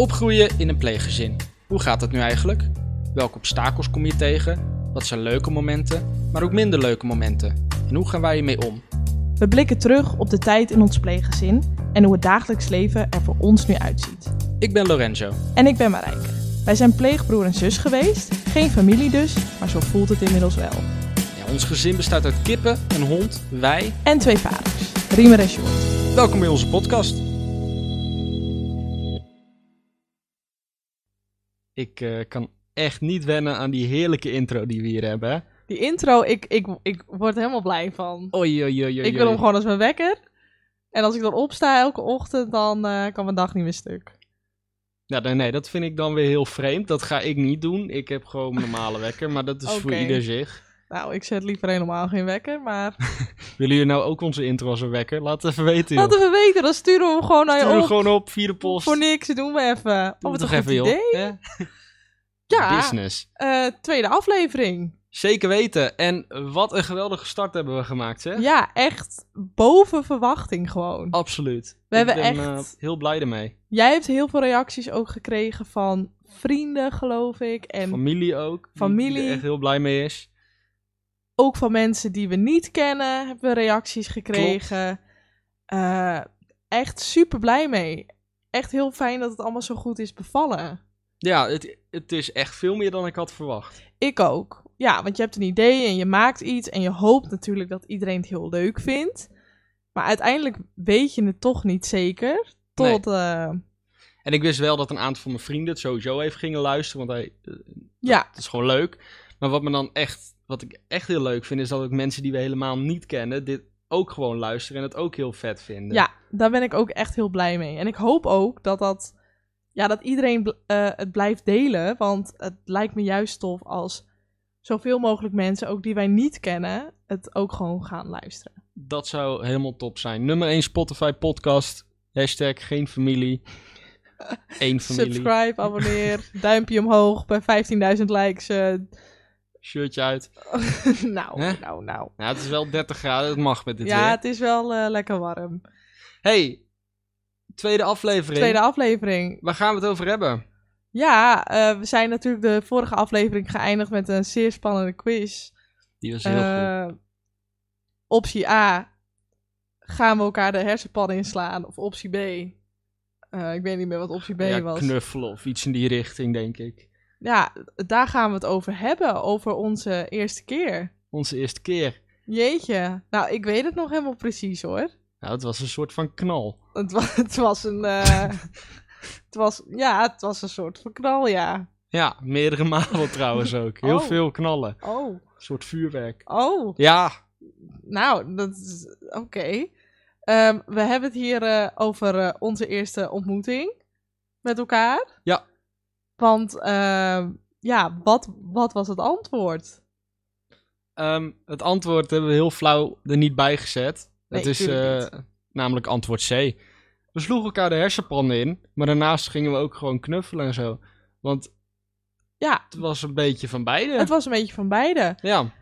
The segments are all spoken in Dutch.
Opgroeien in een pleeggezin. Hoe gaat dat nu eigenlijk? Welke obstakels kom je tegen? Wat zijn leuke momenten, maar ook minder leuke momenten? En hoe gaan wij hiermee om? We blikken terug op de tijd in ons pleeggezin en hoe het dagelijks leven er voor ons nu uitziet. Ik ben Lorenzo. En ik ben Marijke. Wij zijn pleegbroer en zus geweest, geen familie dus, maar zo voelt het inmiddels wel. Ja, ons gezin bestaat uit kippen, een hond, wij. En twee vaders, Riemer en Sjoerd. Welkom bij onze podcast. Ik eh, kan echt niet wennen aan die heerlijke intro die we hier hebben. Hè? Die intro, ik, ik, ik word helemaal blij van. Oei, oei, oei, oei. Ik wil hem gewoon als mijn wekker. En als ik dan opsta elke ochtend, dan eh, kan mijn dag niet meer stuk. Ja, nee, nee, dat vind ik dan weer heel vreemd. Dat ga ik niet doen. Ik heb gewoon een normale wekker, maar dat is voor ieder zich. Nou, ik zet liever helemaal geen wekker, maar... Willen jullie nou ook onze intro als een wekker? Laat het even weten, joh. Laat even weten, dan sturen we hem gewoon naar je op. gewoon op via de post. Voor niks, doen we even. Doe Oh, wat het een toch even, joh. Ja? Ja, Business. eh, tweede aflevering. Zeker weten. En wat een geweldige start hebben we gemaakt, hè? Ja, echt boven verwachting gewoon. Absoluut. We ik hebben ben echt- eh, heel blij ermee. Jij hebt heel veel reacties ook gekregen van vrienden, geloof ik. En Familie ook. die- Die, Familie. er echt heel blij mee is. Ook van mensen die we niet kennen hebben we reacties gekregen. Eh, echt super blij mee. Echt heel fijn dat het allemaal zo goed is bevallen. Ja, het, het is echt veel meer dan ik had verwacht. Ik ook. Ja, want je hebt een idee en je maakt iets en je hoopt natuurlijk dat iedereen het heel leuk vindt. Maar uiteindelijk weet je het toch niet zeker. Tot, eh, En ik wist wel dat een aantal van mijn vrienden het sowieso even gingen luisteren. Want hij, eh, ja, het is gewoon leuk. Maar wat me dan echt, wat ik echt heel leuk vind, is dat ook mensen die we helemaal niet kennen, dit ook gewoon luisteren en het ook heel vet vinden. ja, daar ben ik ook echt heel blij mee. En ik hoop ook dat, dat, ja, dat iedereen bl- eh, het blijft delen. Want het lijkt me juist tof als zoveel mogelijk mensen, ook die wij niet kennen, het ook gewoon gaan luisteren. Dat zou helemaal top zijn. Nummer 1 Spotify podcast. Hashtag geen familie. Eén familie. Subscribe, abonneer, duimpje omhoog bij 15.000 likes. eh, Shirtje uit. nou, Hè? nou, nou. Nou, het is wel 30 graden. Het mag met dit Ja, weer. het is wel eh, lekker warm. Hey, tweede aflevering. Tweede aflevering. Waar gaan we het over hebben? Ja, eh, we zijn natuurlijk de vorige aflevering geëindigd met een zeer spannende quiz. Die was heel goed. Eh, optie A, gaan we elkaar de hersenpan inslaan? Of optie B, eh, ik weet niet meer wat optie B ja, was. knuffelen of iets in die richting, denk ik. Ja, daar gaan we het over hebben, over onze eerste keer. Onze eerste keer. Jeetje, nou ik weet het nog helemaal precies hoor. Nou, het was een soort van knal. Het was, het was een, eh, het was, ja, het was een soort van knal, ja. Ja, meerdere malen trouwens ook. Heel Oh. veel knallen. Oh, Een soort vuurwerk. oh, Ja, nou, dat is, oké. Ehm, we hebben het hier eh, over eh, onze eerste ontmoeting met elkaar. Ja. Want, ehm, ja, wat, wat was het antwoord? ehm, het antwoord hebben we heel flauw er niet bij gezet. Nee, het is eh, namelijk antwoord C. We sloegen elkaar de hersenpan in, maar daarnaast gingen we ook gewoon knuffelen en zo. Want Ja, het was een beetje van beide. het was een beetje van beide. Ja,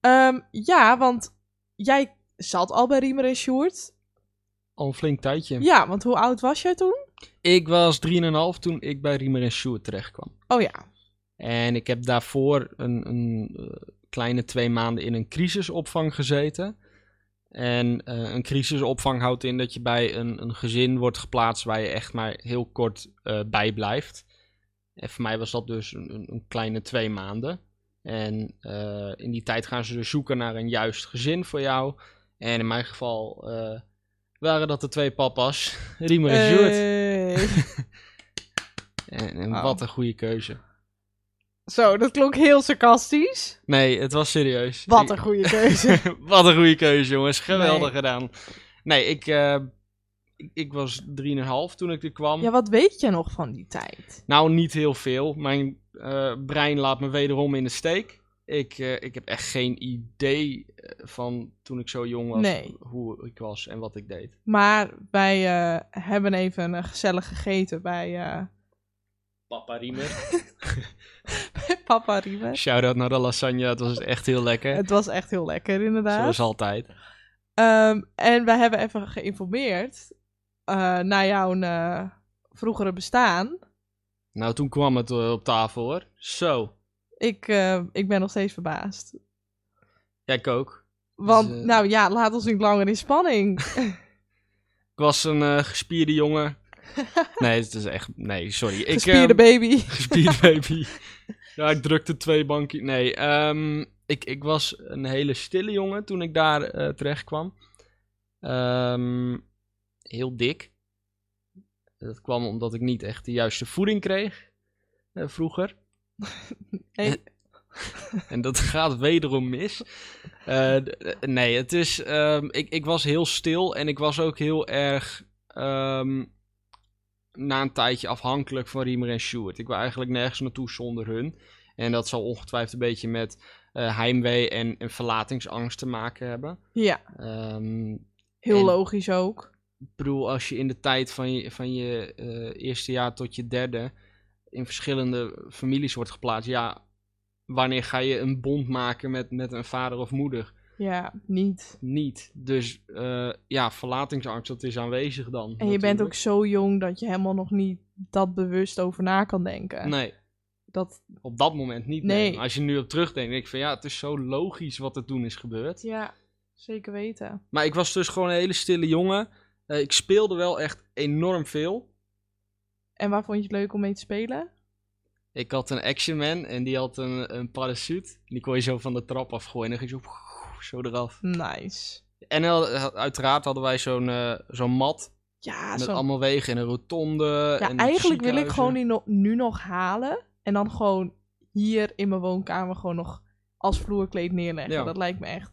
Ehm, ja, want jij zat al bij Riemer en Sjoerd. al een flink tijdje. Ja, want hoe oud was jij toen? Ik was 3,5 toen ik bij Riemer en Sjoerd terecht kwam. Oh ja. En ik heb daarvoor een, een eh, kleine twee maanden in een crisisopvang gezeten. En eh, een crisisopvang houdt in dat je bij een, een gezin wordt geplaatst waar je echt maar heel kort eh, bij blijft. En voor mij was dat dus een, een, kleine twee maanden. En in die tijd gaan ze dus zoeken naar een juist gezin voor jou. En in mijn geval waren dat de twee papa's, Riemer en Sjoerd. Hey. En, en Oh. wat een goede keuze. Zo, dat klonk heel sarcastisch. Nee, het was serieus. Wat een goede keuze. Wat een goede keuze, jongens. Geweldig Nee. gedaan. Nee, ik, ik, ik was 3,5 toen ik er kwam. ja, wat weet je nog van die tijd? Nou, niet heel veel. Mijn eh, brein laat me wederom in de steek. Ik, eh, ik heb echt geen idee eh, van toen ik zo jong was Nee. hoe ik was en wat ik deed. Maar wij eh, hebben even eh, gezellig gegeten bij eh, Papa Riemer. papa Riemer. Shout-out naar de lasagne. Het was echt heel lekker. Het was echt heel lekker, inderdaad. Zoals altijd. Ehm, en wij hebben even geïnformeerd eh, naar jouw eh, vroegere bestaan. Nou, toen kwam het op tafel hoor. Zo. Ik, eh, ik ben nog steeds verbaasd. Ja, ik ook. Want, Dus, eh, nou ja, laat ons niet langer in spanning. Ik was een eh, gespierde jongen. Nee, het is echt... Nee, sorry. Ik, Gespierde ehm, baby. Gespierd baby. ja, ik drukte twee bankjes. Nee, ehm, ik, ik was een hele stille jongen toen ik daar terecht kwam. Ehm, heel dik. Dat kwam omdat ik niet echt de juiste voeding kreeg vroeger. Hey. En dat gaat wederom mis. Eh, eh, nee, het is. ehm, ik, ik was heel stil en ik was ook heel erg. ehm, na een tijdje afhankelijk van Riemer en Stewart. Ik wil eigenlijk nergens naartoe zonder hun. En dat zal ongetwijfeld een beetje met eh, heimwee en, en verlatingsangst te maken hebben. Ja, Ehm, heel En- logisch ook. ik bedoel, als je in de tijd van je, van je eerste jaar tot je derde in verschillende families wordt geplaatst, ja, wanneer ga je een bond maken met, met een vader of moeder? Ja, niet. Niet. Dus eh, ja, verlatingsangst, dat is aanwezig dan. En je bent ook zo jong dat je helemaal nog niet dat bewust over na kan denken. Nee, Dat, op dat moment niet. Nee. Als je nu op terugdenkt, denk ik van ja, het is zo logisch wat er toen is gebeurd. ja, zeker weten. Maar ik was dus gewoon een hele stille jongen. Eh, ik speelde wel echt enorm veel. En waar vond je het leuk om mee te spelen? Ik had een Action Man en die had een, een parachute. Die kon je zo van de trap afgooien en dan ging je zo, zo eraf. Nice. En uiteraard hadden wij zo'n eh, zo'n mat Ja, met zo. allemaal wegen en een rotonde. Ja, en eigenlijk wil ik gewoon die no- nu nog halen. En dan gewoon hier in mijn woonkamer gewoon nog als vloerkleed neerleggen. Ja. Dat lijkt me echt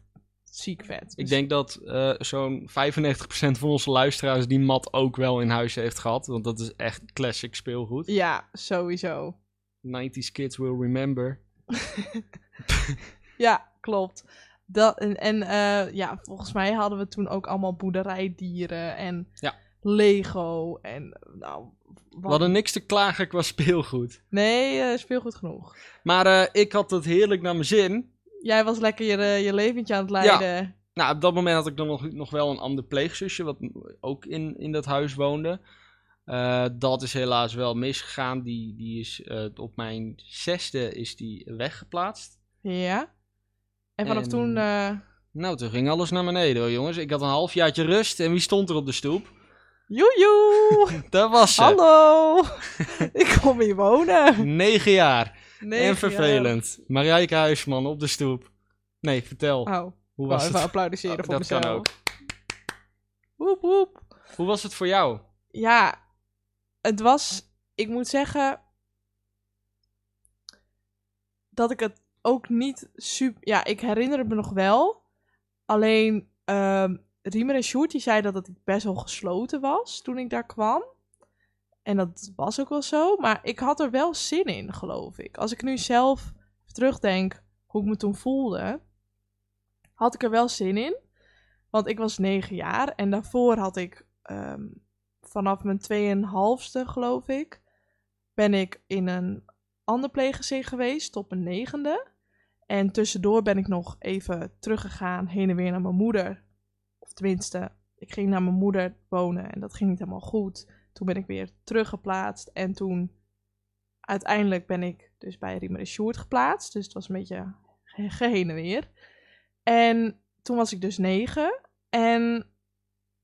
ziek vet. Ik Dus- denk dat eh, zo'n 95% van onze luisteraars die mat ook wel in huis heeft gehad. Want dat is echt classic speelgoed. Ja, sowieso. 90s kids will remember. Ja, klopt. Dat, en en eh, ja, volgens mij hadden we toen ook allemaal boerderijdieren en Ja. Lego en nou... wat- We hadden niks te klagen qua speelgoed. Nee, eh speelgoed genoeg. Maar ik had het heerlijk naar mijn zin. Jij was lekker je, eh, je leventje aan het leiden. Nou, op dat moment had ik dan nog, nog wel een ander pleegzusje, wat ook in, in dat huis woonde. Eh, dat is helaas wel misgegaan. Die, die is eh, op mijn zesde is die weggeplaatst. Ja. En vanaf En- toen... Nou, toen ging alles naar beneden hoor, jongens. Ik had een halfjaartje rust en wie stond er op de stoep? Joejoe! Dat was ze. Hallo! ik kom hier wonen. Negen jaar. Negen en vervelend. Marijke Huisman op de stoep. Nee, vertel. Oh, Hoe was even het? applaudisseren Oh, voor dat kan mezelf. ook. Woep woep. Hoe was het voor jou? Ja, het was... Ik moet zeggen... Dat ik het ook niet super... Ja, ik herinner het me nog wel. Alleen... ehm Riemer en Sjoerd die zei dat het best wel gesloten was toen ik daar kwam. En dat was ook wel zo. Maar ik had er wel zin in, geloof ik. Als ik nu zelf terugdenk hoe ik me toen voelde, had ik er wel zin in. Want ik was negen jaar en daarvoor had ik ehm, vanaf mijn tweeënhalfste, geloof ik, ben ik in een ander pleeggezin geweest tot mijn negende. En tussendoor ben ik nog even teruggegaan heen en weer naar mijn moeder. Of tenminste, ik ging naar mijn moeder wonen en dat ging niet helemaal goed. Toen ben ik weer teruggeplaatst en toen uiteindelijk ben ik dus bij Riemer en Sjoerd geplaatst. Dus het was een beetje ge- geheen en weer. En toen was ik dus negen en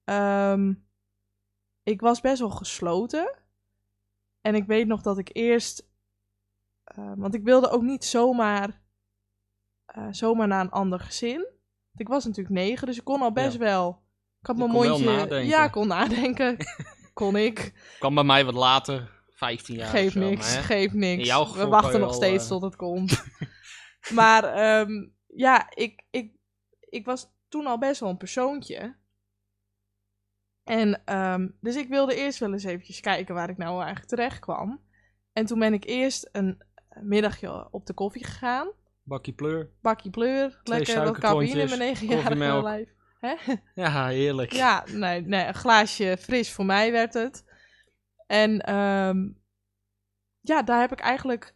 ehm, ik was best wel gesloten. En ik weet nog dat ik eerst, eh, want ik wilde ook niet zomaar, eh, zomaar naar een ander gezin. Want Ik was natuurlijk negen, dus ik kon al best Ja. wel. Ik had mijn mondje. Ja, ik kon nadenken. kon ik. Kwam bij mij wat later, 15 jaar. Geef of zo, niks, maar, geef niks. We wachten nog steeds eh, tot het komt. maar ehm, ja, ik, ik, ik was toen al best wel een persoontje. En ehm, dus ik wilde eerst wel eens eventjes kijken waar ik nou eigenlijk terecht kwam. En toen ben ik eerst een middagje op de koffie gegaan. Bakkie pleur. Bakkie pleur, lekker wat cafeïne in mijn negenjarige koffiemelk. lijf. Hè? Ja, heerlijk. Ja, nee, nee, een glaasje fris voor mij werd het. En ehm, ja, daar heb ik eigenlijk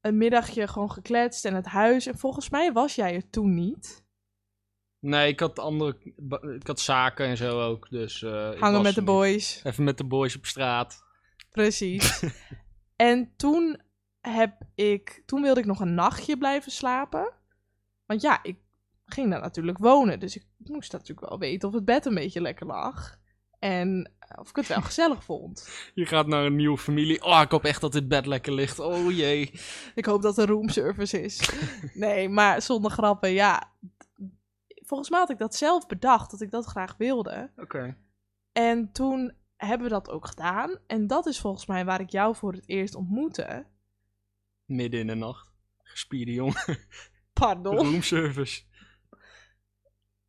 een middagje gewoon gekletst en het huis. En volgens mij was jij er toen niet. Nee, ik had andere... Ik had zaken en zo ook, dus... eh, Hangen met de boys. Even met de boys op straat. Precies. en toen heb ik, toen wilde ik nog een nachtje blijven slapen. Want ja, ik ging daar natuurlijk wonen. Dus ik moest natuurlijk wel weten of het bed een beetje lekker lag. En eh, of ik het wel gezellig vond. Je gaat naar een nieuwe familie. Oh, ik hoop echt dat dit bed lekker ligt. Oh jee. Ik hoop dat er roomservice is. nee, maar zonder grappen, ja. Volgens mij had ik dat zelf bedacht, dat ik dat graag wilde. Oké. En toen hebben we dat ook gedaan. En dat is volgens mij waar ik jou voor het eerst ontmoette. Midden in de nacht. Gespierde jongen. Pardon. Roomservice.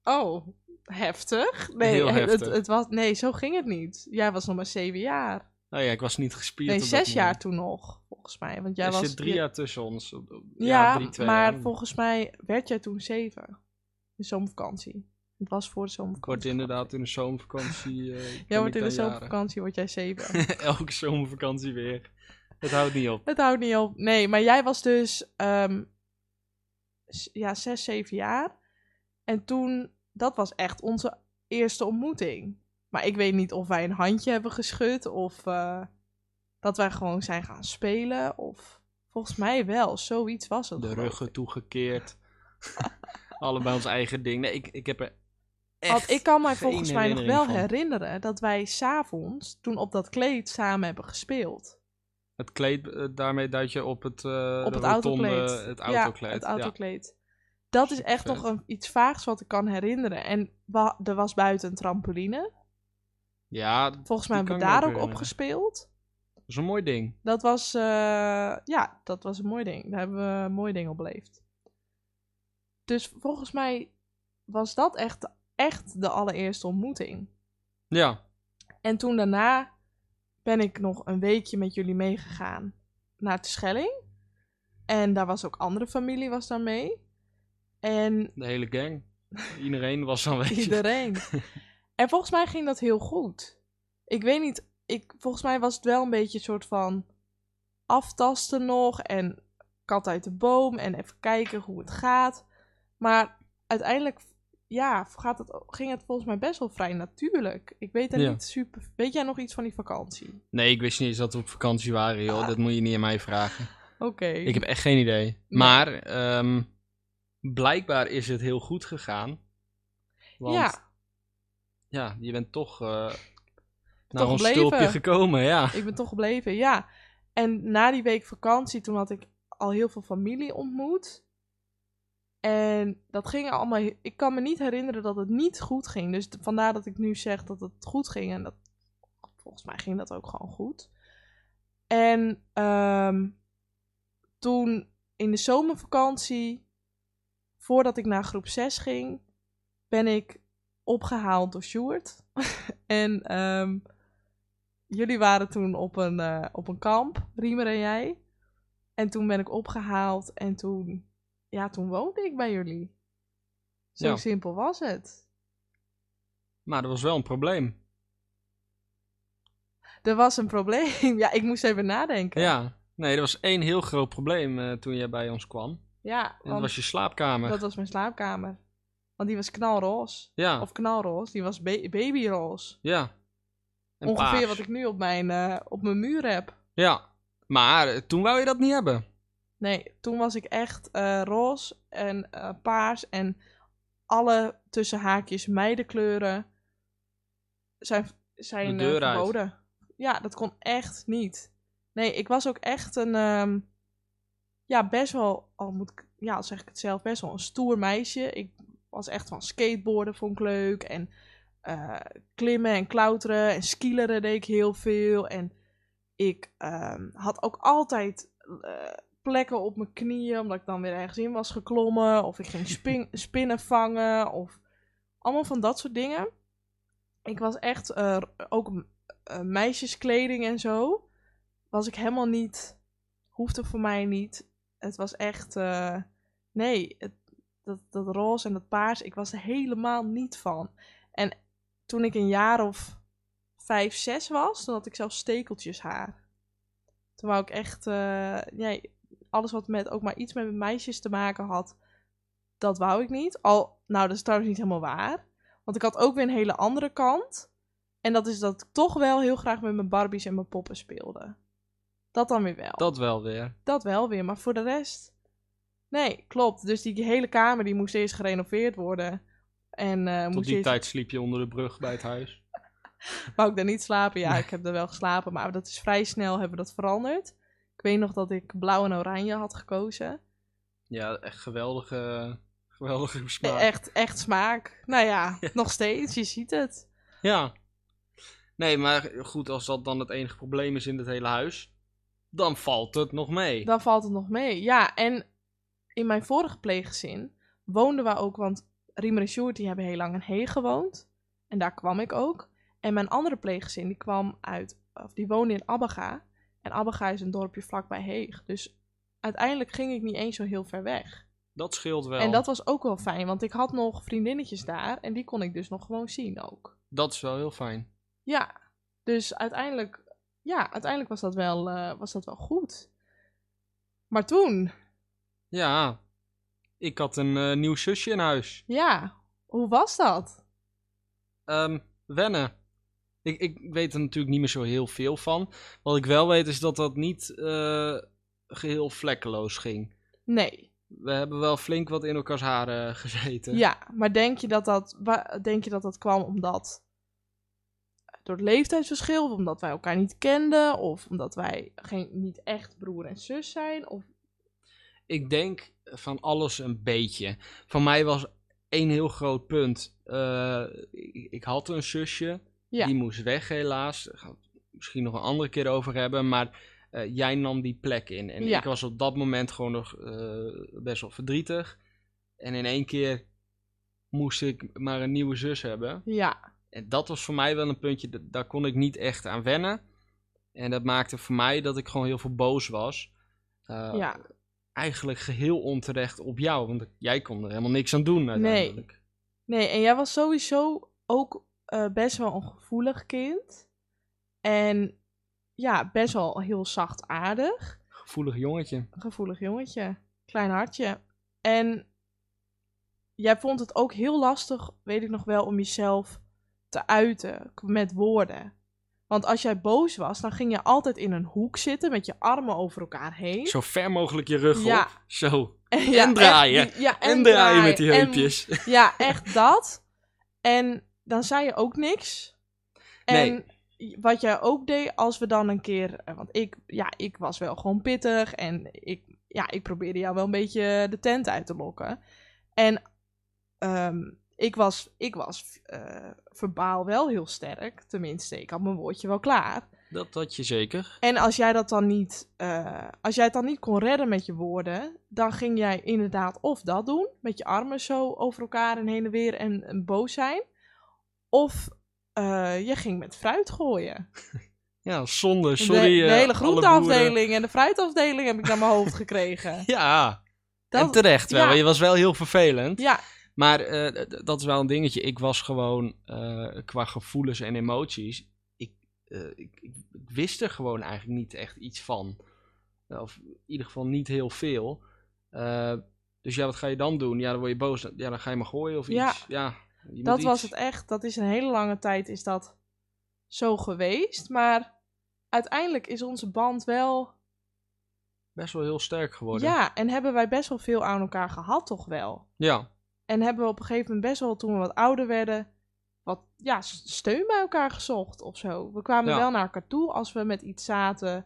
Oh, heftig? Nee, Heel Het, heftig. het was, nee, zo ging het niet. Jij was nog maar zeven jaar. Oh ja, ik was niet gespierd. Nee, zes jaar toen nog, volgens mij. Want jij er was... zit drie jaar tussen ons. Ja, Ja, drie, twee maar jaar. volgens mij werd jij toen zeven. De zomervakantie. Het was voor de zomervakantie. word inderdaad in de zomervakantie. Jij ben wordt in de zomervakantie, word jij zeven. Elke zomervakantie weer. Het houdt niet op. Het houdt niet op. Nee, maar jij was dus ehm, ja, zes, zeven jaar. En toen, dat was echt onze eerste ontmoeting. Maar ik weet niet of wij een handje hebben geschud of eh, dat wij gewoon zijn gaan spelen. Of volgens mij wel, zoiets was het. De ruggen toegekeerd. Allebei ons eigen ding. Nee, ik, ik heb er echt Want ik kan mij volgens mij nog wel van. herinneren dat wij s'avonds toen op dat kleed samen hebben gespeeld. Het kleed, eh, daarmee duid je op het, eh op het rotonde, autokleed. Het Ja, autokleed. het Ja, autokleed. Dat is echt Vet. nog een, iets vaags wat ik kan herinneren. En wa- er was buiten een trampoline. Ja, Volgens mij hebben we daar ook op gespeeld. dat is een mooi ding. Dat was, eh, ja, dat was een mooi ding. Daar hebben we een mooi ding op beleefd. Dus volgens mij was dat echt, echt de allereerste ontmoeting. Ja, En toen daarna ben ik nog een weekje met jullie meegegaan naar de Schelling. En daar was ook andere familie was daar mee. En de hele gang. Iedereen was aanwezig. iedereen. en volgens mij ging dat heel goed. Ik weet niet, ik, volgens mij was het wel een beetje een soort van aftasten nog. En kat uit de boom en even kijken hoe het gaat. Maar uiteindelijk, ja, gaat het, ging het volgens mij best wel vrij natuurlijk. Ik weet er Ja. niet super... Weet jij nog iets van die vakantie? Nee, ik wist niet eens dat we op vakantie waren, joh. Dat moet je niet aan mij vragen. Oké. Ik heb echt geen idee. Maar ehm, blijkbaar is het heel goed gegaan. Want ja, Ja, je bent toch eh naar Toch ons gebleven. stulpje gekomen, ja. ik ben toch gebleven, ja. En na die week vakantie, toen had ik al heel veel familie ontmoet. En dat ging allemaal... Ik kan me niet herinneren dat het niet goed ging. Dus vandaar dat ik nu zeg dat het goed ging. En dat, volgens mij ging dat ook gewoon goed. En ehm, toen in de zomervakantie, voordat ik naar groep 6 ging, ben ik opgehaald door Sjoerd. en ehm, jullie waren toen op een, eh, op een kamp, Riemer en jij. En toen ben ik opgehaald en toen, ja, toen woonde ik bij jullie. Zo Ja. simpel was het. Maar er was wel een probleem. Er was een probleem. Ja, ik moest even nadenken. Ja. Nee, er was één heel groot probleem eh, toen jij bij ons kwam. Ja, dat was je slaapkamer. dat was mijn slaapkamer. Want die was knalroze. Ja, Of knalroze, die was ba- babyroze. ja. En Ongeveer paars. wat ik nu op mijn, eh, op mijn muur heb. Ja. Maar eh, toen wou je dat niet hebben. Nee, toen was ik echt eh, roze en paars en alle tussen haakjes meidenkleuren zijn, zijn De uit. verboden. Ja, dat kon echt niet. Nee, ik was ook echt een, ehm, ja, best wel, al moet ik, ja, al zeg ik het zelf, best wel een stoer meisje. Ik was echt van skateboarden, vond ik leuk. En eh, klimmen en klauteren en skileren deed ik heel veel. En ik ehm, had ook altijd eh, plekken op mijn knieën, omdat ik dan weer ergens in was geklommen. Of ik ging spin- spinnen vangen. Of allemaal van dat soort dingen. Ik was echt, eh, ook meisjeskleding en zo, was ik helemaal niet, hoefde voor mij niet. Het was echt, eh, nee, dat, dat roze en dat paars, ik was er helemaal niet van. En toen ik een jaar of vijf, zes was, dan had ik zelfs stekeltjes haar. Toen wou ik echt, eh, ja, alles wat met ook maar iets met meisjes te maken had, dat wou ik niet. Al, nou, dat is trouwens niet helemaal waar. Want ik had ook weer een hele andere kant. En dat is dat ik toch wel heel graag met mijn Barbies en mijn poppen speelde. Dat dan weer wel. Dat wel weer. Dat wel weer, maar voor de rest... Nee, klopt. Dus die hele kamer die moest eerst gerenoveerd worden. En eh Tot moest die eerst... tijd sliep je onder de brug bij het huis. Wou ik daar niet slapen? Ja, ik heb er wel geslapen, maar dat is vrij snel hebben we dat veranderd. Ik weet nog dat ik blauw en oranje had gekozen. Ja, echt geweldige, geweldige E- smaak. Echt, echt smaak. Nou ja, nog steeds, je ziet het. Ja. Nee, maar goed, als dat dan het enige probleem is in het hele huis, dan valt het nog mee. Dan valt het nog mee. Ja, en in mijn vorige pleeggezin woonden we ook, want Riemer en Sjoerd die hebben heel lang in Heeg gewoond. En daar kwam ik ook. En mijn andere pleeggezin die kwam uit, of die woonde in Abbega. En Abbega is een dorpje vlakbij Heeg. Dus uiteindelijk ging ik niet eens zo heel ver weg. Dat scheelt wel. En dat was ook wel fijn, want ik had nog vriendinnetjes daar en die kon ik dus nog gewoon zien ook. Dat is wel heel fijn. Ja, dus uiteindelijk, ja, uiteindelijk was dat wel, eh, was dat wel goed. Maar toen, Ja, ik had een eh, nieuw zusje in huis. ja, hoe was dat? Ehm, wennen. Ik, ik weet er natuurlijk niet meer zo heel veel van. Wat ik wel weet is dat dat niet eh, geheel vlekkeloos ging. Nee, We hebben wel flink wat in elkaars haren gezeten. ja, maar denk je dat dat, denk je dat dat kwam omdat door het leeftijdsverschil, of omdat wij elkaar niet kenden, of omdat wij geen, niet echt broer en zus zijn, of Ik denk van alles een beetje. Van mij was één heel groot punt. eh, ik, ik had een zusje. Ja. Die moest weg helaas. Daar gaan we het misschien nog een andere keer over hebben. Maar eh, jij nam die plek in. En Ja. ik was op dat moment gewoon nog eh, best wel verdrietig. En in één keer moest ik maar een nieuwe zus hebben. ja, En dat was voor mij wel een puntje, dat- daar kon ik niet echt aan wennen. En dat maakte voor mij dat ik gewoon heel veel boos was. Eh, ja. Eigenlijk geheel onterecht op jou, want jij kon er helemaal niks aan doen uiteindelijk. Nee, en jij was sowieso ook eh, best wel een gevoelig kind. En ja, best wel heel zachtaardig. Gevoelig jongetje. Gevoelig jongetje. Klein hartje. En jij vond het ook heel lastig, weet ik nog wel, om jezelf te uiten met woorden. Want als jij boos was, dan ging je altijd in een hoek zitten met je armen over elkaar heen. Zo ver mogelijk je rug Ja. op. Zo. En, ja, En draaien. echt ja, En, draaien met die En- heupjes. Ja, echt dat. En dan zei je ook niks. En wat jij ook deed, als we dan een keer... eh, Want ik, ja, ik was wel gewoon pittig. En ik, ja, ik probeerde jou wel een beetje de tent uit te lokken. En ehm, ik was, ik was eh, verbaal wel heel sterk. Tenminste, ik had mijn woordje wel klaar. Dat had je zeker. En als jij dat dan niet, eh, als jij het dan niet kon redden met je woorden, dan ging jij inderdaad of dat doen, met je armen zo over elkaar en heen en weer en, en boos zijn, of eh, je ging met fruit gooien. Ja, zonde. De- Sorry. de, hele groenteafdeling en de fruitafdeling heb ik naar mijn hoofd gekregen. Ja, en Dat, terecht wel. ja. Je was wel heel vervelend. ja, Maar eh, dat is wel een dingetje. Ik was gewoon eh, qua gevoelens en emoties. Ik, eh, ik, ik, ik wist er gewoon eigenlijk niet echt iets van. Of in ieder geval niet heel veel. Dus ja, wat ga je dan doen? Ja, dan word je boos. Ja, dan ga je maar gooien of Ja. iets. Ja, dat was het echt. Dat is een hele lange tijd is dat zo geweest. Maar uiteindelijk is onze band wel Best wel heel sterk geworden. Ja, en hebben wij best wel veel aan elkaar gehad, toch wel. Ja, En hebben we op een gegeven moment best wel, toen we wat ouder werden, wat ja, steun bij elkaar gezocht of zo. We kwamen Ja. wel naar elkaar toe als we met iets zaten.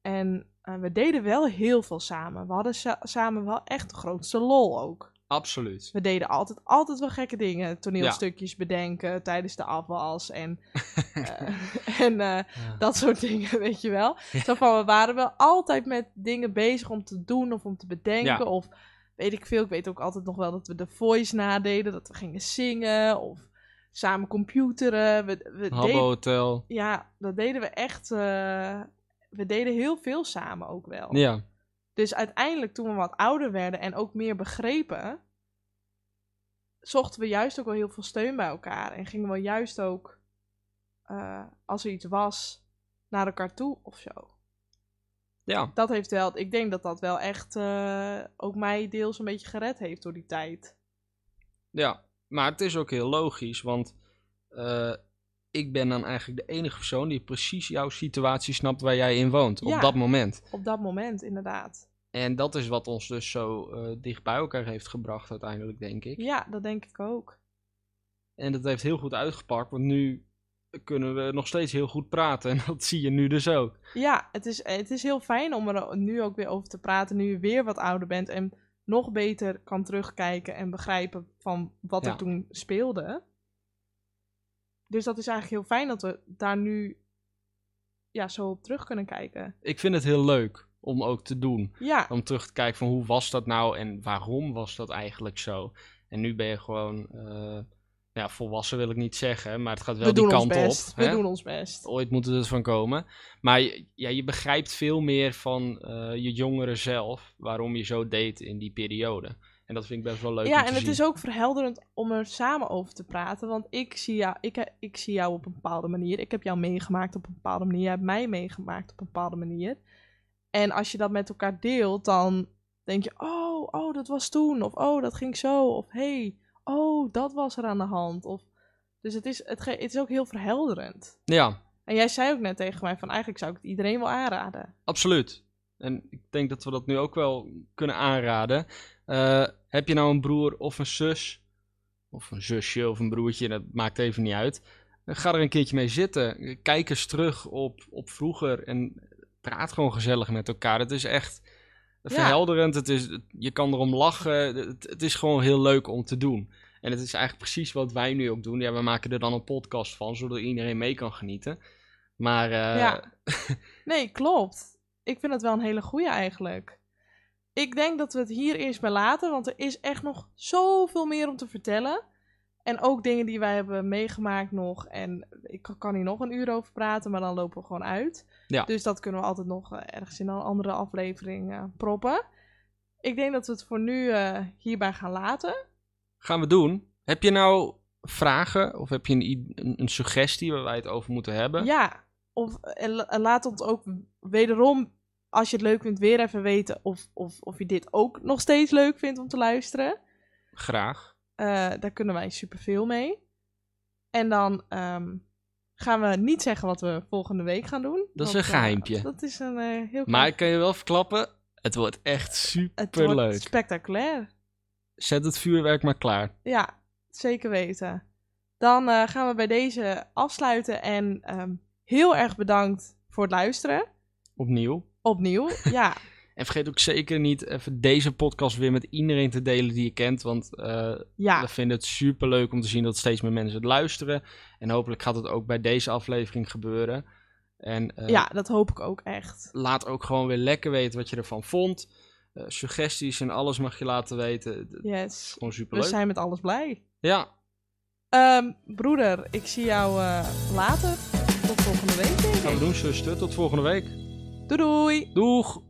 En eh, we deden wel heel veel samen. We hadden sa- samen wel echt de grootste lol ook. absoluut. We deden altijd, altijd wel gekke dingen. Toneelstukjes bedenken tijdens de afwas en, eh, en eh, Ja. dat soort dingen, weet je wel. Zo van, we waren wel altijd met dingen bezig om te doen of om te bedenken. Of weet ik veel. Ik weet ook altijd nog wel dat we de voice nadeden. Dat we gingen zingen of samen computeren. We, we Habbo deden, Hotel. ja, dat deden we echt. eh, we deden heel veel samen ook wel. Ja. Dus uiteindelijk, toen we wat ouder werden en ook meer begrepen, zochten we juist ook wel heel veel steun bij elkaar. En gingen we juist ook, eh, als er iets was, naar elkaar toe of zo. Ja, Dat heeft wel, ik denk dat dat wel echt eh, ook mij deels een beetje gered heeft door die tijd. ja. Maar het is ook heel logisch, want eh, ik ben dan eigenlijk de enige persoon die precies jouw situatie snapt waar jij in woont. Ja. Op dat moment. Op dat moment, inderdaad. En dat is wat ons dus zo eh, dicht bij elkaar heeft gebracht uiteindelijk, denk ik. Ja, dat denk ik ook. En dat heeft heel goed uitgepakt, want nu kunnen we nog steeds heel goed praten. En dat zie je nu dus ook. Ja, het is, het is heel fijn om er nu ook weer over te praten, nu je weer wat ouder bent en nog beter kan terugkijken en begrijpen van wat Ja. er toen speelde. Dus dat is eigenlijk heel fijn dat we daar nu ja, zo op terug kunnen kijken. Ik vind het heel leuk om ook te doen. Ja, Om terug te kijken van hoe was dat nou en waarom was dat eigenlijk zo. En nu ben je gewoon, eh, ja, volwassen wil ik niet zeggen, maar het gaat wel we die kant best. op. We hè? doen ons best. Ooit moet het ervan komen. Maar je- ja, je begrijpt veel meer van eh, je jongeren zelf waarom je zo deed in die periode. En dat vind ik best wel leuk om Ja, te en het is ook verhelderend om er samen over te praten. Want ik zie, jou, ik, ik zie jou op een bepaalde manier. Ik heb jou meegemaakt op een bepaalde manier. Jij hebt mij meegemaakt op een bepaalde manier. En als je dat met elkaar deelt, dan denk je: oh, oh, dat was toen. Of oh, dat ging zo. Of hey, oh, dat was er aan de hand. Of, dus het is, het, is ook heel verhelderend. Ja, En jij zei ook net tegen mij: van eigenlijk zou ik het iedereen wel aanraden. absoluut. En ik denk dat we dat nu ook wel kunnen aanraden. Eh, heb je nou een broer of een zus, of een zusje of een broertje, dat maakt even niet uit. Eh, Ga er een keertje mee zitten. Kijk eens terug op, op vroeger en praat gewoon gezellig met elkaar. Het is echt verhelderend. Het is, je kan erom lachen. Het, het is gewoon heel leuk om te doen. En het is eigenlijk precies wat wij nu ook doen. Ja, we maken er dan een podcast van, zodat iedereen mee kan genieten. Maar eh, Ja. Nee, klopt. Ik vind het wel een hele goeie eigenlijk. Ik denk dat we het hier eerst bij laten, want er is echt nog zoveel meer om te vertellen. En ook dingen die wij hebben meegemaakt nog. En ik kan hier nog een uur over praten, maar dan lopen we gewoon uit. Ja. Dus dat kunnen we altijd nog eh, ergens in een andere aflevering eh, proppen. Ik denk dat we het voor nu eh, hierbij gaan laten. gaan we doen. Heb je nou vragen of heb je een, een, suggestie waar wij het over moeten hebben? Ja, of en laat ons ook wederom, als je het leuk vindt, weer even weten of, of, of je dit ook nog steeds leuk vindt om te luisteren. Graag. Eh, daar kunnen wij superveel mee. En dan ehm, gaan we niet zeggen wat we volgende week gaan doen. Dat is een eh, geheimpje. dat is een eh, heel Maar ik kan je wel verklappen, het wordt echt Het super wordt leuk. spectaculair. Zet het vuurwerk maar klaar. Ja, zeker weten. Dan gaan we bij deze afsluiten en ehm, heel erg bedankt voor het luisteren. Opnieuw. Opnieuw, ja. En vergeet ook zeker niet even deze podcast weer met iedereen te delen die je kent. Want eh, Ja, we vinden het super leuk om te zien dat steeds meer mensen het luisteren. En hopelijk gaat het ook bij deze aflevering gebeuren. En eh, ja, dat hoop ik ook echt. laat ook gewoon weer lekker weten wat je ervan vond. Eh, suggesties en alles mag je laten weten. Yes. gewoon We zijn met alles blij. Ja, Ehm, broeder, ik zie jou later. Tot volgende week, gaan we doen, zuster. Tot volgende week. Doei doei! Doeg!